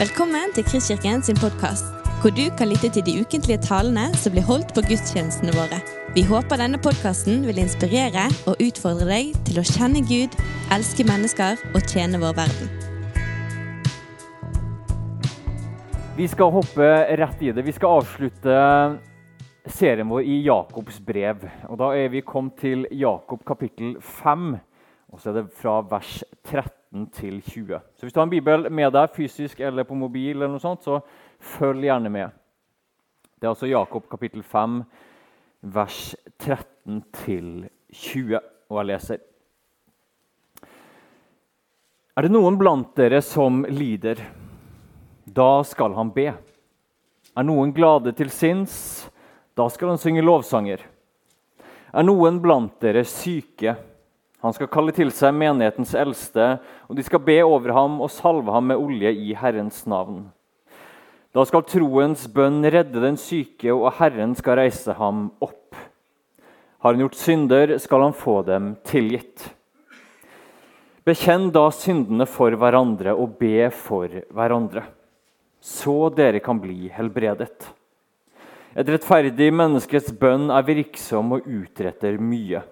Velkommen til Kristkirken sin podkast, hvor du kan lytte til de ukentlige talene som blir holdt på gudstjenestene våre. Vi håper denne podkasten vil inspirere og utfordre deg til å kjenne Gud, elske mennesker og tjene vår verden. Vi skal hoppe rett i det. Vi skal avslutte serien vår i Jakobs brev. Og Da er vi kommet til Jakob kapittel 5, og så er det fra vers 13 til 20. Så Hvis du har en bibel med deg fysisk eller på mobil, eller noe sånt, så følg gjerne med. Det er altså Jakob kapittel 5, vers 13 til 20, og jeg leser. Er det noen blant dere som lider? Da skal han be. Er noen glade til sinns? Da skal han synge lovsanger. Er noen blant dere syke? Han skal kalle til seg menighetens eldste, og de skal be over ham og salve ham med olje i Herrens navn. Da skal troens bønn redde den syke, og Herren skal reise ham opp. Har han gjort synder, skal han få dem tilgitt. Bekjenn da syndene for hverandre og be for hverandre, så dere kan bli helbredet. Et rettferdig menneskets bønn er virksom og utretter mye.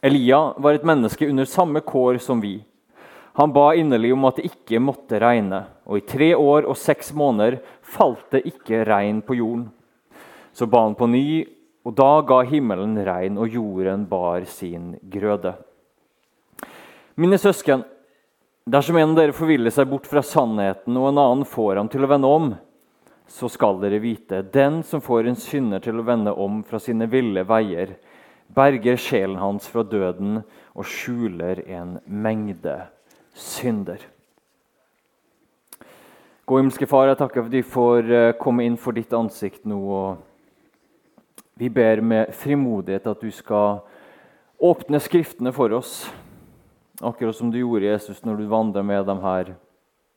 Elia var et menneske under samme kår som vi. Han ba inderlig om at det ikke måtte regne, og i tre år og seks måneder falt det ikke regn på jorden. Så ba han på ny, og da ga himmelen regn, og jorden bar sin grøde. Mine søsken, dersom en av dere forviller seg bort fra sannheten, og en annen får ham til å vende om, så skal dere vite den som får en synder til å vende om fra sine ville veier, berger sjelen hans fra døden og skjuler en mengde synder. God himmelske Far, jeg takker for at de får eh, komme inn for ditt ansikt nå. og Vi ber med frimodighet at du skal åpne Skriftene for oss. Akkurat som du gjorde, Jesus, når du vandra med de her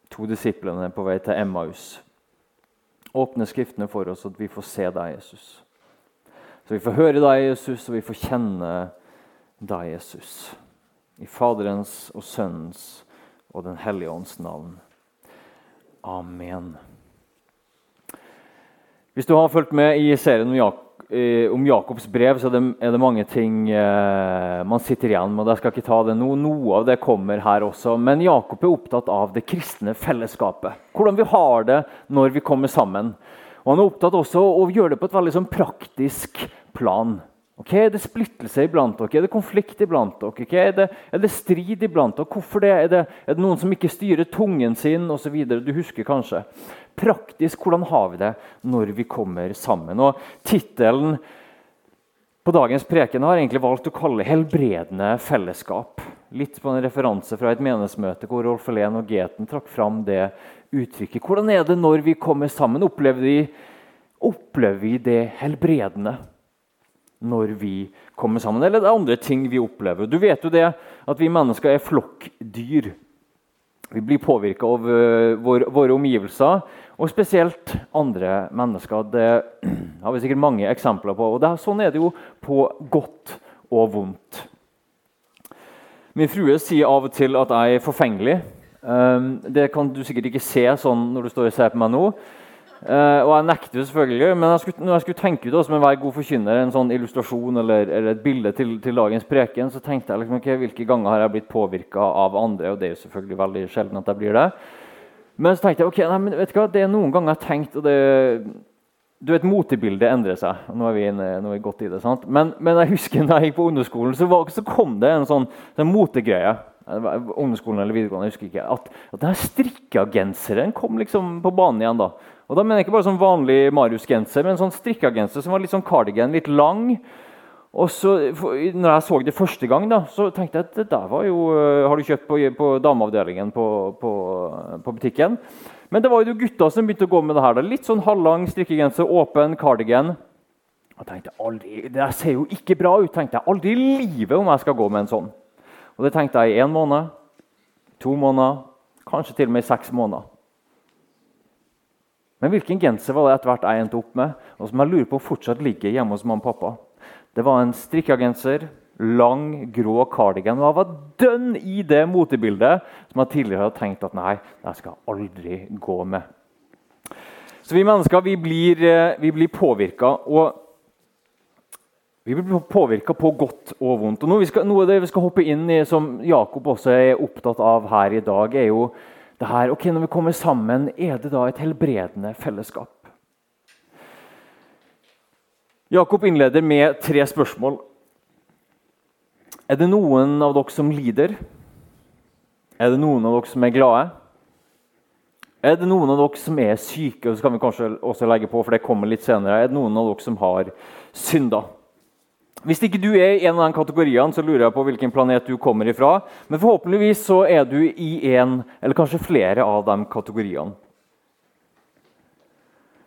to disiplene på vei til Emmaus. Åpne Skriftene for oss, så vi får se deg, Jesus. Så vi får høre deg, Jesus, og vi får kjenne deg, Jesus. I Faderens og Sønnens og Den hellige ånds navn. Amen. Hvis du har fulgt med i serien om, Jak om Jakobs brev, så er det, er det mange ting eh, man sitter igjen med. Jeg skal ikke ta det nå. Noe av det kommer her også. Men Jakob er opptatt av det kristne fellesskapet. Hvordan vi har det når vi kommer sammen. Og Han er opptatt også av å gjøre det på et veldig sånn praktisk plan. Okay, er det splittelse iblant dere? Er det konflikt iblant dere? Okay, er, det, er, det, strid iblant dere? Hvorfor det? Er, det? er det noen som ikke styrer tungen sin Og så videre? Du husker kanskje. Praktisk, hvordan har vi det når vi kommer sammen? Og Tittelen på dagens preken har egentlig valgt å kalle 'Helbredende fellesskap'. Litt på en referanse fra et menighetsmøte hvor Rolf Helen og Geten trakk fram det uttrykket. Hvordan er det når vi kommer sammen? Opplever vi, opplever vi det helbredende? når vi kommer sammen. Eller det er andre ting vi opplever. Du vet jo det at vi mennesker er flokkdyr. Vi blir påvirka av uh, vår, våre omgivelser, og spesielt andre mennesker. Det har vi sikkert mange eksempler på. og det, Sånn er det jo på godt og vondt. Min frue sier av og til at jeg er forfengelig. Um, det kan du sikkert ikke se sånn når du står og ser på meg nå. Uh, og jeg nekter jo selvfølgelig, men jeg skulle, når jeg skulle tenke ut som enhver god forkynner en sånn illustrasjon eller, eller et bilde til, til, dagens preken, så tenkte jeg liksom, okay, hvilke ganger har jeg blitt påvirka av andre. og det er jo selvfølgelig veldig sjelden at jeg blir det. Men så tenkte jeg ok, nei, men vet du hva, det er noen ganger jeg har tenkt og det, du vet, Motebildet endrer seg. Nå er vi, inne, nå er vi godt i det. sant? Men, men, jeg husker da jeg gikk på ungdomsskolen, så, så kom det en sånn, sånn motegreie ungdomsskolen eller videregående, jeg husker ikke, at, at denne strikkagenseren kom liksom på banen igjen. da. Og da mener jeg ikke bare sånn vanlig Marius-genser, men sånn strikkagenser som var litt sånn cardigan, litt lang. Og så, når jeg så det første gang, da, så tenkte jeg at det der var jo øh, Har du kjøpt på, på dameavdelingen på, på, på, butikken? Men det var jo gutta som begynte å gå med det her. Da. Litt sånn halvlang strikkegenser, åpen cardigan. Og tenkte aldri, Det ser jo ikke bra ut. tenkte jeg aldri i livet om jeg skal gå med en sånn. Og Det tenkte jeg i én måned, to måneder, kanskje til og med i seks måneder. Men hvilken genser var det etter hvert jeg endte opp med, og som jeg lurer på fortsatt ligger hjemme hos mamma og pappa? Det var en strikka genser, lang, grå cardigan. Og jeg var dønn i det motebildet som jeg tidligere hadde tenkt at nei, det skal jeg aldri gå med. Så vi mennesker vi blir, eh, vi blir påvirka. Og vi blir påvirka på godt og vondt. Og noe, skal, noe, av det vi skal hoppe inn i, som Jakob også er opptatt av her i dag, er jo det her ok, Når vi kommer sammen, er det da et helbredende fellesskap? Jakob innleder med tre spørsmål. Er det noen av dere som lider? Er det noen av dere som er glade? Er det noen av dere som er syke? Og så kan vi kanskje også legge på, for det kommer litt senere. Er det noen av dere som har synda? Hvis ikke du er i en av de kategoriene, så lurer jeg på hvilken planet du kommer ifra. Men forhåpentligvis så er du i en, eller kanskje flere av de kategoriene.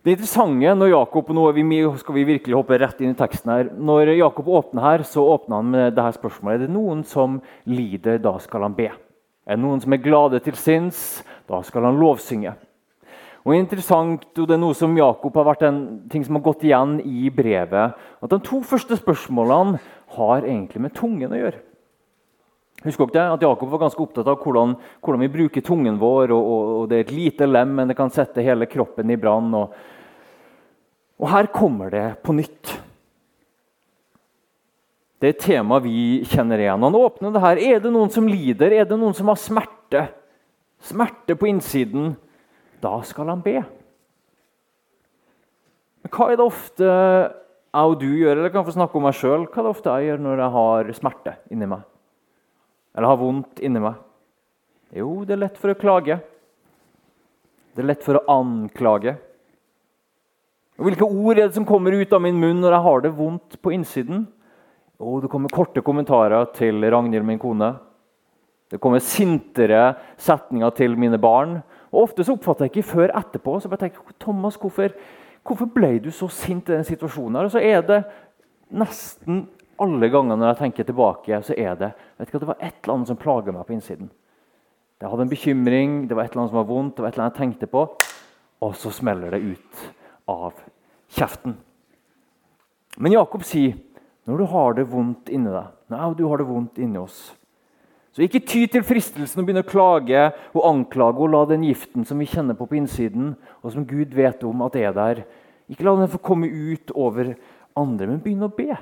Det interessante når Jakob, nå vi, skal vi virkelig hoppe rett inn i teksten her, når Jakob åpner her, så åpner han med dette spørsmålet. Er det noen som lider, da skal han be. Er det noen som er glade til sinns, da skal han lovsynge. Og interessant, og Det er noe som Jakob har vært en ting som har gått igjen i brevet. at De to første spørsmålene har egentlig med tungen å gjøre. Husker dere at Jakob var ganske opptatt av hvordan, hvordan vi bruker tungen vår. Og, og, og, Det er et lite lem, men det kan sette hele kroppen i brann. og og her kommer det på nytt. Det er et tema vi kjenner igjen. Han åpner det her. Er det noen som lider? Er det noen som har smerte? Smerte på innsiden? Da skal han be. Men hva er det ofte jeg og du gjør, eller jeg kan få snakke om meg sjøl, hva er det ofte jeg gjør når jeg har smerte inni meg? Eller har vondt inni meg? Jo, det er lett for å klage. Det er lett for å anklage. Og Hvilke ord er det som kommer ut av min munn når jeg har det vondt på innsiden? Jo, det kommer korte kommentarer til Ragnhild, min kone. Det kommer sintere setninger til mine barn. Og Ofte så oppfatter jeg ikke før etterpå. så jeg tenker, Thomas, hvorfor, hvorfor ble du så sint i den situasjonen? Og så er det nesten alle ganger når jeg tenker tilbake, så er det vet ikke, det var et eller annet som plaga meg på innsiden. Jeg hadde en bekymring, det var et eller annet som var vondt, det var et eller annet jeg tenkte på, og så smeller det ut av kjeften. Men Jakob sier når du har det vondt inni deg, nei, du har det vondt inni oss, så ikke ty til fristelsen å begynne å klage og anklage og la den giften som vi kjenner på på innsiden, og som Gud vet om at er der, ikke la den få komme ut over andre, men begynn å be.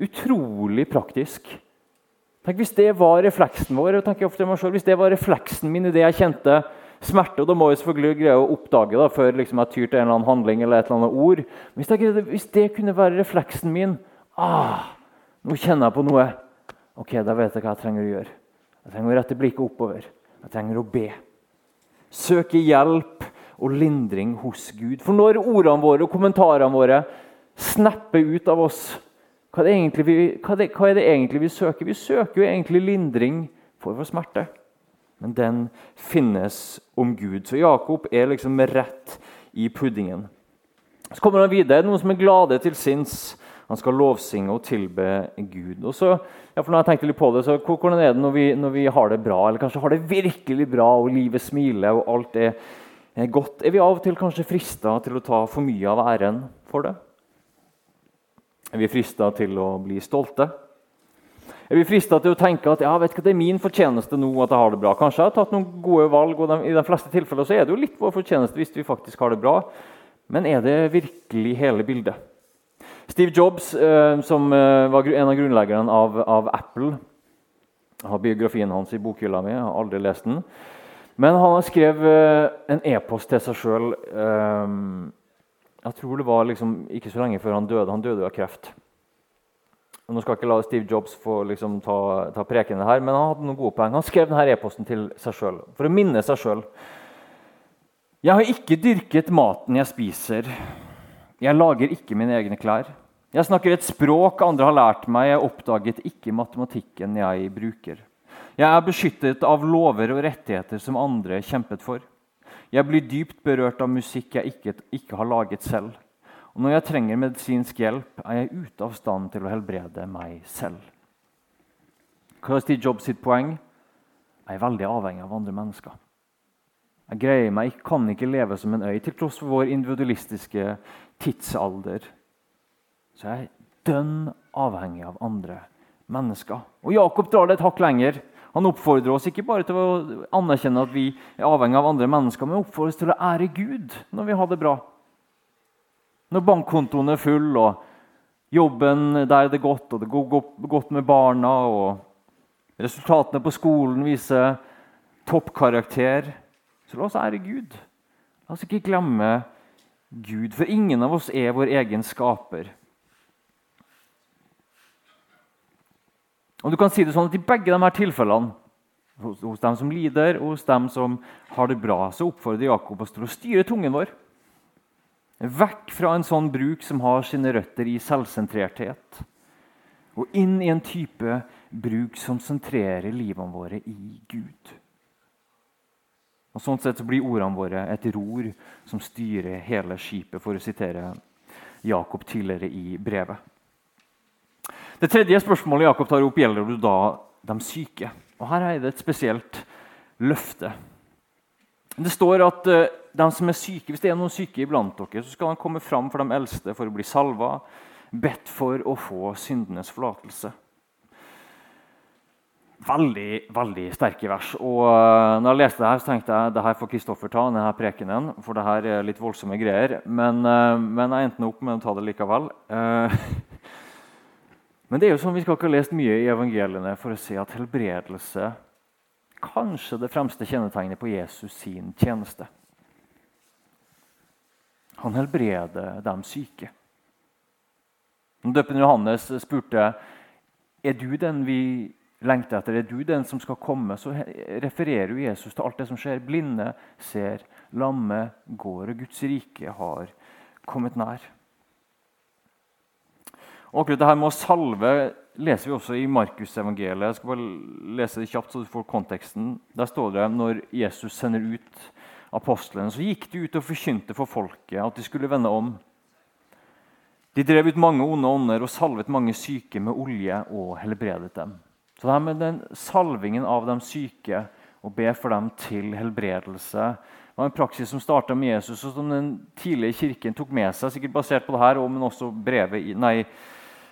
Utrolig praktisk. Tenk Hvis det var refleksen vår, og tenker jeg ofte meg selv, hvis det var refleksen min i det jeg kjente smerte. og Da må jeg selvfølgelig greie å oppdage det før liksom jeg tyr til en eller annen handling eller et eller annet ord. Hvis, jeg, hvis det kunne være refleksen min ah, Nå kjenner jeg på noe. Ok, Da vet jeg hva jeg trenger å gjøre. Jeg trenger å rette blikket oppover. Jeg trenger å be. Søke hjelp og lindring hos Gud. For når ordene våre og kommentarene våre snapper ut av oss, hva er, vi, hva, er det, hva er det egentlig vi søker? Vi søker jo egentlig lindring for vår smerte men den finnes om Gud. Så Jakob er liksom rett i puddingen. Så kommer han videre. Noen som er glade til sinns. Han skal lovsynge og tilbe Gud. Og så, ja, for når jeg tenkte litt på det, så Hvordan er det når vi, når vi, har det bra, eller kanskje har det virkelig bra, og livet smiler og alt er, er godt? Er vi av og til kanskje frista til å ta for mye av æren for det? Er vi frista til å bli stolte? Er vi frista til å tenke at ja, vet ikke, det er min fortjeneste nå at jeg har det bra. Kanskje jeg har tatt noen gode valg, og I de fleste tilfeller så er det jo litt vår fortjeneste hvis vi faktisk har det bra. Men er det virkelig hele bildet? Steve Jobs, eh, som eh, var en av grunnleggerne av, av, Apple har biografien hans i bokhylla mi. Jeg har aldri lest den. Men han har skrevet eh, en e-post til seg sjøl. Jeg tror det var liksom ikke så lenge før han døde. Han døde jo av kreft. Nå skal jeg ikke la Steve Jobs få liksom, ta, ta prekene her, men han hadde noen gode poeng. Han skrev denne e-posten til seg sjøl for å minne seg sjøl. Jeg har ikke dyrket maten jeg spiser. Jeg lager ikke mine egne klær. Jeg snakker et språk andre har lært meg. Jeg oppdaget ikke matematikken jeg bruker. Jeg er beskyttet av lover og rettigheter som andre kjempet for. Jeg blir dypt berørt av musikk jeg ikke, ikke har laget selv. Og når jeg trenger medisinsk hjelp, er jeg ute av stand til å helbrede meg selv. Hva er Steve Jobs sitt poeng? Jeg er veldig avhengig av andre mennesker. Jeg greier meg, jeg kan ikke leve som en øy, til tross for vår individualistiske tidsalder. Så jeg er dønn avhengig av andre mennesker. Og Jakob drar det et hakk lenger. Han oppfordrer oss ikke bare til å anerkjenne at vi er avhengig av andre mennesker, men oppfordrer oss til å ære Gud når vi har det bra. Når bankkontoen er full, og jobben der det er godt, og det går godt med barna, og resultatene på skolen viser toppkarakter, så la oss ære Gud. La oss ikke glemme Gud, for ingen av oss er vår egen skaper. Og du kan si det sånn at I begge de her tilfellene, hos, hos dem som lider og hos dem som har det bra, så oppfordrer Jakob oss til å styre tungen vår. Vekk fra en sånn bruk som har sine røtter i selvsentrerthet, og inn i en type bruk som sentrerer livene våre i Gud. Og Sånn sett blir ordene våre et ror som styrer hele skipet, for å sitere Jakob tidligere i brevet. Det tredje spørsmålet Jakob tar opp, gjelder da de syke. Og Her er det et spesielt løfte. Det står at uh, de som er syke, Hvis det er noen syke iblant dere, så skal de komme fram for de eldste for å bli salva, bedt for å få syndenes forlatelse. Veldig veldig sterke vers. Og uh, når jeg leste det her, så tenkte jeg det her får Kristoffer ta. denne prekenen, For det her er litt voldsomme greier. Men, uh, men jeg endte opp med å ta det likevel. Uh, men det er jo sånn, vi skal ikke ha lest mye i evangeliene for å se at helbredelse kanskje det fremste kjennetegnet på Jesus sin tjeneste. Han helbreder dem syke. Døpende Johannes spurte er du den vi lengter etter. Er du den som skal komme? Så refererer jo Jesus til alt det som skjer. Blinde ser, lamme går, og Guds rike har kommet nær. Og akkurat det her med å salve leser vi også i Markusevangeliet. Jeg skal bare lese det kjapt, så du får konteksten. Der står det når Jesus sender ut apostlene, så gikk de ut og forkynte for folket at de skulle vende om. De drev ut mange onde ånder og salvet mange syke med olje og helbredet dem. Så det her med den salvingen av de syke og be for dem til helbredelse var en praksis som starta med Jesus, og som den tidlige kirken tok med seg. sikkert basert på det her, men også brevet, nei,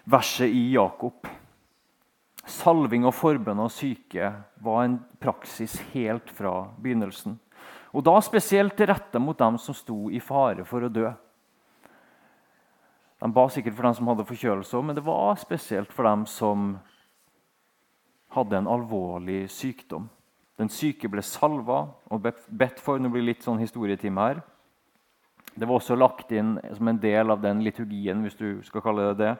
verset i Jakob. Salving og forbønn av syke var en praksis helt fra begynnelsen. Og da spesielt til rette mot dem som sto i fare for å dø. De ba sikkert for dem som hadde forkjølelse, men det var spesielt for dem som hadde en alvorlig sykdom. Den syke ble salva og bedt for. Nå blir det litt sånn historietime her. Det var også lagt inn som en del av den liturgien hvis du skal kalle det det,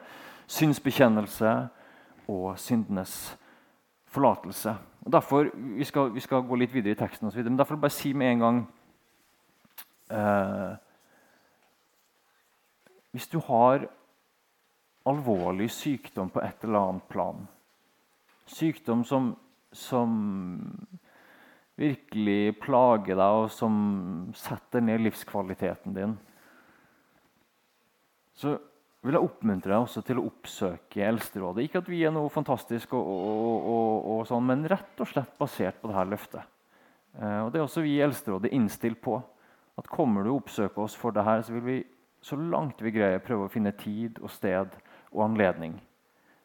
synsbekjennelse og syndenes forlatelse. Og derfor, Vi skal, vi skal gå litt videre i teksten, og så videre, men derfor bare si med en gang eh, Hvis du har alvorlig sykdom på et eller annet plan Sykdom som, som virkelig plager deg, og som setter ned livskvaliteten din, så vil jeg oppmuntre deg også til å oppsøke Eldsterådet. Ikke at vi er noe fantastisk, og, og, og, og sånn, men rett og slett basert på dette løftet. Eh, og Det er også vi i Eldsterådet innstilt på. at Kommer du og oppsøker oss for det her, så vil vi så langt vi greier prøve å finne tid og sted og anledning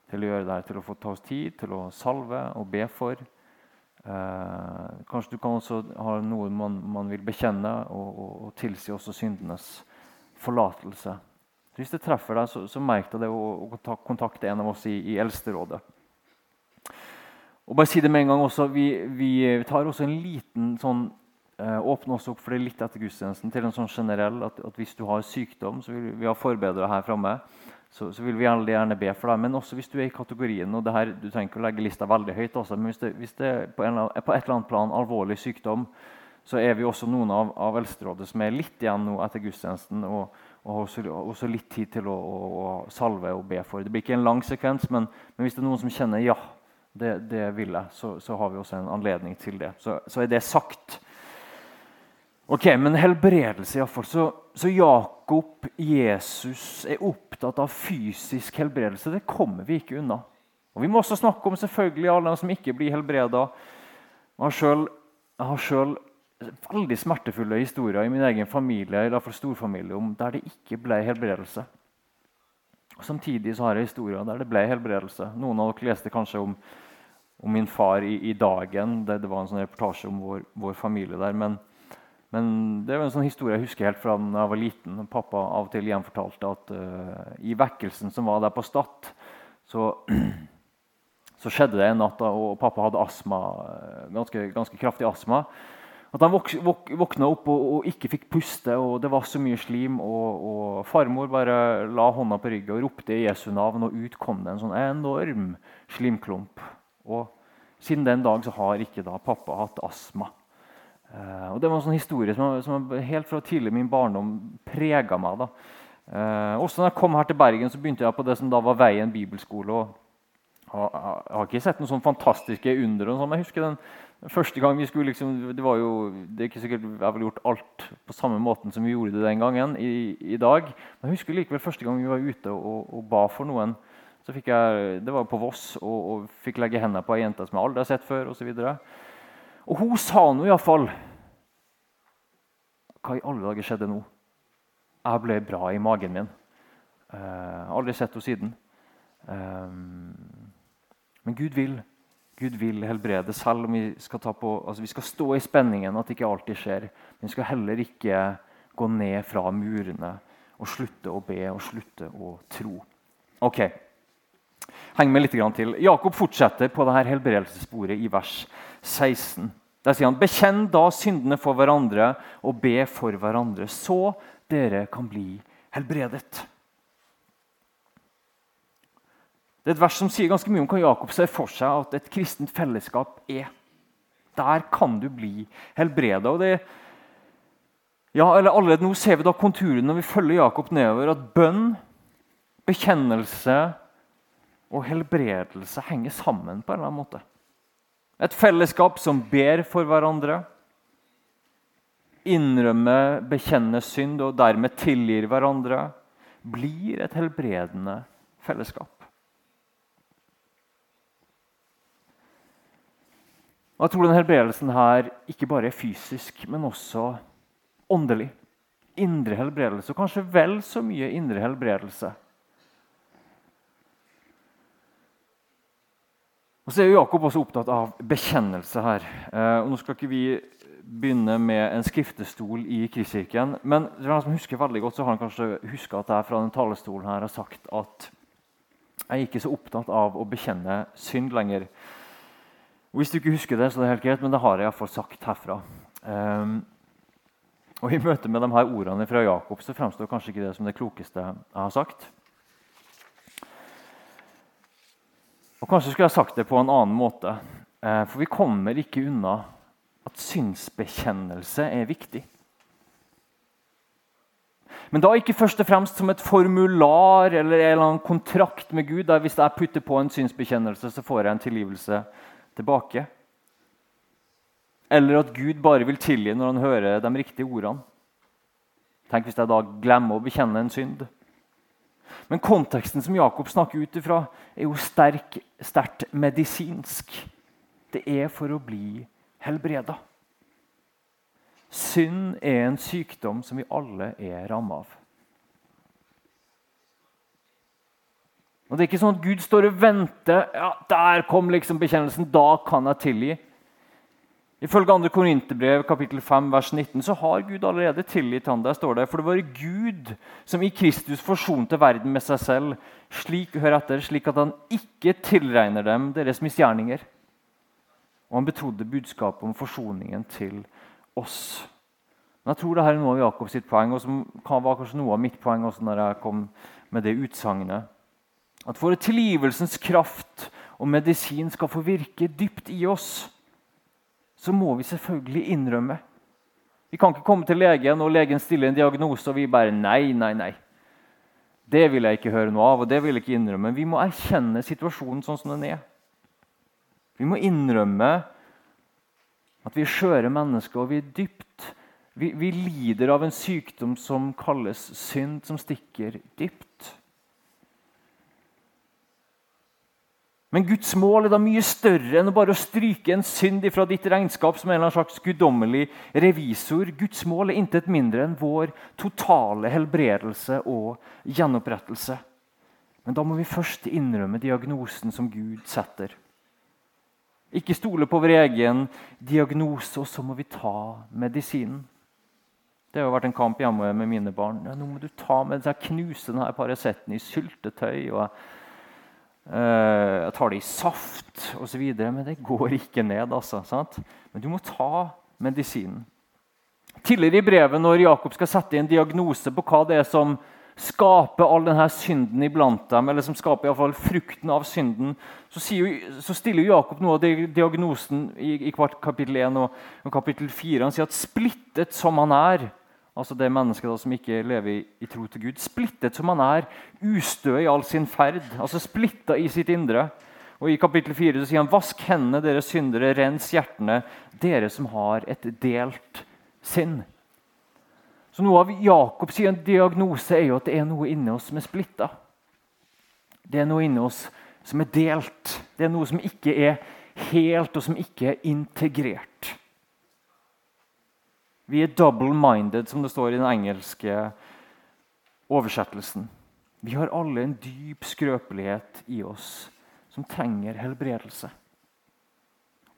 til å gjøre det til å få ta oss tid til å salve og be for. Eh, kanskje du kan også ha noe man, man vil bekjenne, og, og, og, tilsi også syndenes forlatelse. Hvis det treffer deg, så, så merk deg det og, og kontakte en av oss i, i Eldsterådet. Og bare si det med en gang også, Vi, vi tar også en liten sånn eh, åpne oss opp for det litt etter gudstjenesten til en sånn generell at, at hvis du har sykdom, så vil vi ha forbedrere her framme så, så, vil vi gjerne, be for deg. Men også hvis du er i kategorien og her, Du trenger ikke å legge lista veldig høyt, også, men hvis det, hvis det er på, en, på, et eller annet plan alvorlig sykdom, så er vi også noen av, av Eldsterådet som er litt igjen nå etter gudstjenesten. og, og også, også, litt tid til å, å, å, salve og be for. Det blir ikke en lang sekvens, men, men hvis det er noen som kjenner ja, det, det vil jeg, så, så, har vi også en anledning til det. Så, så er det sagt. Ok, Men helbredelse, iallfall. Så, så Jakob, Jesus, er opptatt av fysisk helbredelse. Det kommer vi ikke unna. Og Vi må også snakke om selvfølgelig alle de som ikke blir helbreda. Jeg har sjøl veldig smertefulle historier i min egen familie i hvert fall storfamilie om der det ikke ble helbredelse. Og Samtidig så har jeg historier der det ble helbredelse. Noen av dere leste kanskje om, om min far i, i Dagen. Det, det, var en sånn reportasje om vår, vår familie der. Men, men, det er jo en sånn historie jeg husker helt fra da jeg var liten. Pappa av og til gjenfortalte at uh, i vekkelsen som var der på Stad, så, så, skjedde det en natt, da, og pappa hadde astma, eh, ganske, ganske kraftig astma. At han våk, våk, våkna opp og, og, ikke fikk puste, og det var så mye slim. Og, og farmor bare la hånda på ryggen og ropte i Jesu navn, og ut kom det en sånn enorm slimklump. Og siden den dag så har ikke da pappa hatt astma. Uh, og Det var en sånn historie som, som helt fra tidlig min barndom prega meg. da. Uh, også når jeg kom her til Bergen, så begynte jeg på det som da var Veien bibelskole. og jeg har ikke sett noen sånn fantastiske under. og sånn, jeg husker den Første gang vi skulle liksom, Det var jo, det er ikke sikkert jeg ville gjort alt på samme måten som vi gjorde det den gangen. i, i dag, Men jeg husker likevel første gang vi var ute og, og ba for noen. så fikk jeg, Det var på Voss, og, og fikk legge hendene på ei jente som jeg aldri har sett før. Og, så videre. Og hun sa nå iallfall Hva i alle dager skjedde nå? Jeg ble bra i magen min. Uh, aldri sett henne siden. Um, men Gud vil. Gud vil helbrede, selv om vi skal, på, altså vi skal stå i spenningen at det ikke alltid skjer. Men vi skal heller ikke gå ned fra murene og slutte å be og slutte å tro. Ok, Heng med litt til. Jakob fortsetter på dette helbredelsessporet i vers 16. Der sier han Bekjenn da syndene for hverandre og be for hverandre, så dere kan bli helbredet. Det er et vers som sier ganske mye om hva Jakob ser for seg at et kristent fellesskap er. Der kan du bli helbreda. Ja, allerede nå ser vi da konturen når vi følger Jakob nedover, at bønn, bekjennelse og helbredelse henger sammen på en eller annen måte. Et fellesskap som ber for hverandre, innrømmer, bekjenner synd og dermed tilgir hverandre, blir et helbredende fellesskap. Og jeg tror denne helbredelsen her ikke bare er fysisk, men også åndelig. Indre helbredelse, og kanskje vel så mye indre helbredelse. Og så er Jakob også opptatt av bekjennelse her. Eh, og nå skal ikke vi begynne med en skriftestol i Kristkirken. Men for han som husker veldig godt, så har han kanskje huska at jeg fra den talestolen her har sagt at jeg er ikke så opptatt av å bekjenne synd lenger. Og Hvis du ikke husker det, så er det helt greit, men det har jeg iallfall sagt herfra. Um, og I møte med de her ordene fra Jakob så fremstår kanskje ikke det som det klokeste jeg har sagt. Og Kanskje skulle jeg sagt det på en annen måte. Eh, for vi kommer ikke unna at synsbekjennelse er viktig. Men da ikke først og fremst som et formular eller en eller annen kontrakt med Gud. der Hvis jeg putter på en synsbekjennelse, så får jeg en tilgivelse tilbake. Eller at Gud bare vil tilgi når han hører de riktige ordene. Tenk hvis jeg da glemmer å bekjenne en synd. Men konteksten som Jakob snakker ut ifra, er jo sterk, sterkt medisinsk. Det er for å bli helbreda. Synd er en sykdom som vi alle er ramma av. Og Det er ikke sånn at Gud står og venter. ja, 'Der kom liksom bekjennelsen. Da kan jeg tilgi.' Ifølge 2. Korinterbrev kapittel 5, vers 19 så har Gud allerede tilgitt han. Der står det, For det var Gud som i Kristus forsonte verden med seg selv, slik, hør etter, slik at han ikke tilregner dem deres misgjerninger. Og han betrodde budskapet om forsoningen til oss. Men Jeg tror dette er noe av Jakobs poeng, og som var kanskje noe av mitt poeng også når jeg kom med det utsagnet. At for at tilgivelsens kraft og medisin skal få virke dypt i oss, så må vi selvfølgelig innrømme. Vi kan ikke komme til legen, og legen stiller en diagnose, og vi bare nei, nei, nei. Det vil jeg ikke høre noe av, og det vil jeg ikke innrømme. Vi må erkjenne situasjonen sånn som den er. Vi må innrømme at vi er skjøre mennesker, og vi er dypt vi, vi lider av en sykdom som kalles synd, som stikker dypt. Men Guds mål er da mye større enn å bare stryke en synd fra ditt regnskap som en eller annen slags guddommelig revisor. Guds mål er intet mindre enn vår totale helbredelse og gjenopprettelse. Men da må vi først innrømme diagnosen som Gud setter. Ikke stole på vår egen diagnose, og så må vi ta medisinen. Det har vært en kamp hjemme med mine barn. Ja, nå må du ta med deg, knusende Paraceten i syltetøy. og uh, Jeg tar det i saft osv. Men det går ikke ned. altså. Sant? Men du må ta medisinen. Tidligere i brevet, når Jakob skal sette en diagnose på hva det er som skaper all denne synden iblant dem, eller som skaper i fall frukten av synden, så, sier, så stiller Jakob noe av diagnosen i, i kapittel 1 og, og, kapittel 4. Han sier at splittet som han er, altså det mennesket da, som ikke lever i, i, tro til Gud, splittet som han er, ustø i all sin ferd, altså splitta i sitt indre. Og I kapittel 4 så sier han, vask hendene, dere syndere, rens hjertene, dere som har et delt sinn. Så Noe av Jakobs diagnose er jo at det er noe inni oss som er splitta. Det er noe inni oss som er delt. Det er noe som ikke er helt, og som ikke er integrert. Vi er double-minded, som det står i den engelske oversettelsen. Vi har alle en dyp skrøpelighet i oss som trenger helbredelse.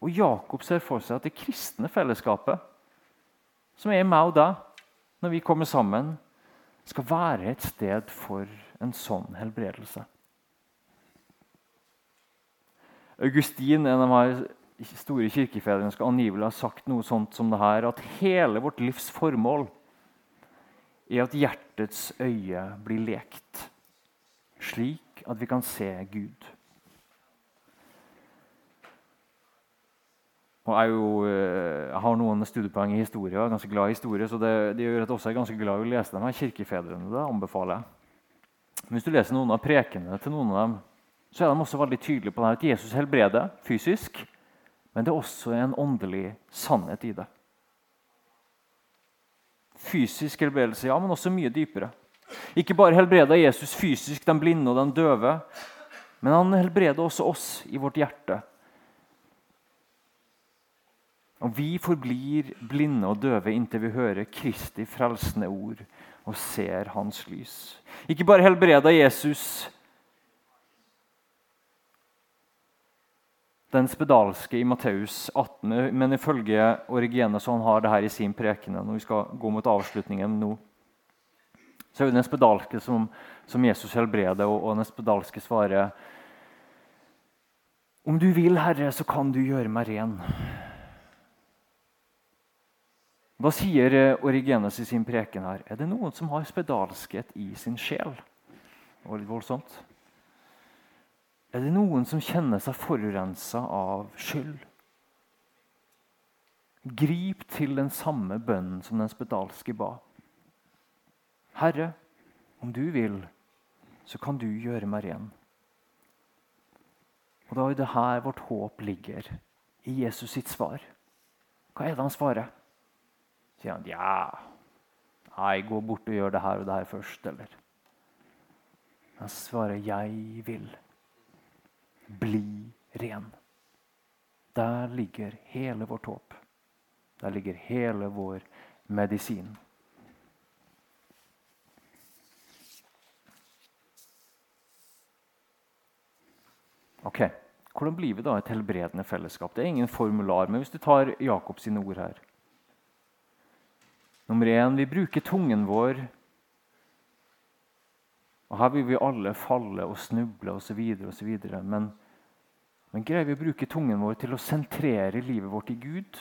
Og Jakob ser for seg at det kristne fellesskapet, som er meg og deg, når vi kommer sammen, skal være et sted for en sånn helbredelse. Augustin, en av de store kirkefedrene, skal angivelig ha sagt noe sånt som det her, at hele vårt livs formål er at hjertets øye blir lekt, slik at vi kan se Gud. Og jeg, jo, eh, jeg har noen studiepoeng i historie og er ganske glad i historie, så det, det gjør at jeg også er ganske glad i å lese dem her kirkefedrene. Det anbefaler jeg. Hvis du leser noen av prekenene til noen av dem, så er de også veldig tydelige på det her, at Jesus helbreder fysisk, men det er også en åndelig sannhet i det. Fysisk helbredelse, ja, men også mye dypere. Ikke bare helbreda Jesus fysisk den blinde og den døve, men han helbreder også oss i vårt hjerte og vi forblir blinde og døve inntil vi hører Kristi frelsende ord og ser Hans lys. Ikke bare helbreda Jesus den spedalske i Matteus 18, men ifølge Origenes han har det her i sin prekene. når vi skal gå mot avslutningen nå, så er det den spedalske som, som Jesus helbreder, og, og den spedalske svarer Om du vil, Herre, så kan du gjøre meg ren. Da sier Origenes i sin preken her? Er det noen som har spedalskhet i sin sjel? Det var litt voldsomt. Er det noen som kjenner seg forurensa av skyld? Grip til den samme bønnen som den spedalske ba. Herre, om du vil, så kan du gjøre meg ren. Og Da er det her vårt håp ligger, i Jesus sitt svar. Hva er det han svarer? sier han ja, nei, gå bort og gjør det her og det her først, eller? Han svarer 'jeg vil'. Bli ren. Der ligger hele vårt håp. Der ligger hele vår medisin. Ok, Hvordan blir vi da et helbredende fellesskap? Det er ingen formular, men hvis du tar Jakobs ord her Nummer én vi bruker tungen vår. Og Her vil vi alle falle og snuble osv. Men, men greier vi å bruke tungen vår til å sentrere livet vårt i Gud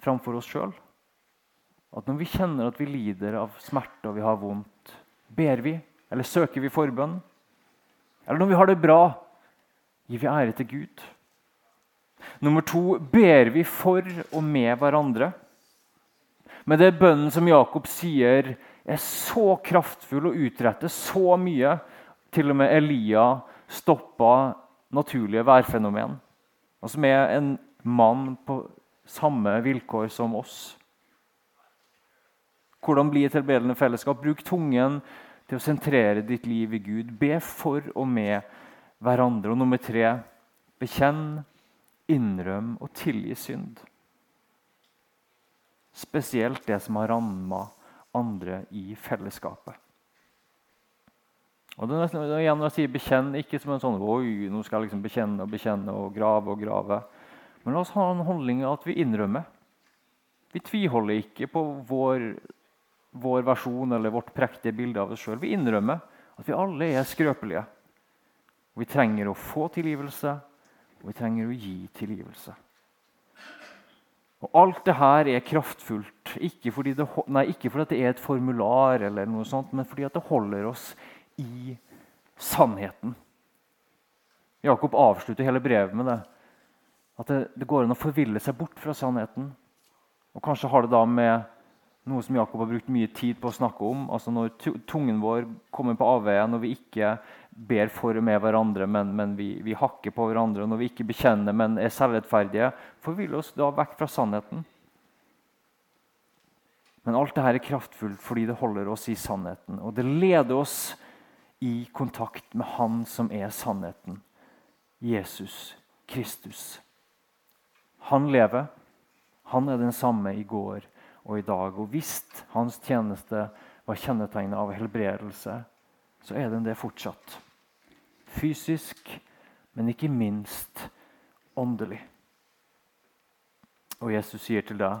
framfor oss sjøl? At når vi kjenner at vi lider av smerte og vi har vondt, ber vi eller søker vi forbønn? Eller når vi har det bra, gir vi ære til Gud? Nummer to ber vi for og med hverandre? Men det er bønnen som Jakob sier, er så kraftfull og utretter så mye. Til og med Elia stoppa naturlige værfenomen. Og som er en mann på samme vilkår som oss. Hvordan bli et helbredende fellesskap? Bruk tungen til å sentrere ditt liv i Gud. Be for og med hverandre. Og nummer tre bekjenn, innrøm og tilgi synd. Spesielt det som har ramma andre i fellesskapet. Og det er nesten, igjen Når jeg sier 'bekjenn', ikke som en sånn Oi, nå skal jeg liksom bekjenne og bekjenne og grave og grave. Men la oss ha en holdning at vi innrømmer. Vi tviholder ikke på vår, vår versjon eller vårt prektige bilde av oss sjøl. Vi innrømmer at vi alle er skrøpelige. Og vi trenger å få tilgivelse, og vi trenger å gi tilgivelse. Og Alt det her er kraftfullt, ikke fordi, det, nei, ikke fordi det er et formular, eller noe sånt, men fordi det holder oss i sannheten. Jakob avslutter hele brevet med det. At det, det, går an å forville seg bort fra sannheten. Og Kanskje har det da med noe som Jakob har brukt mye tid på å snakke om. altså Når tungen vår kommer på avveie, når vi ikke ber for og med hverandre, men, men vi, vi, hakker på hverandre, når vi ikke bekjenner, men er selvrettferdige, forville oss da vekk fra sannheten. Men alt dette er kraftfullt fordi det holder oss i sannheten. Og det leder oss i kontakt med Han som er sannheten. Jesus Kristus. Han lever. Han er den samme i går og i dag. Og hvis hans tjeneste var kjennetegnet av helbredelse, så er den det fortsatt. Fysisk, men ikke minst åndelig. Og Jesus sier til deg,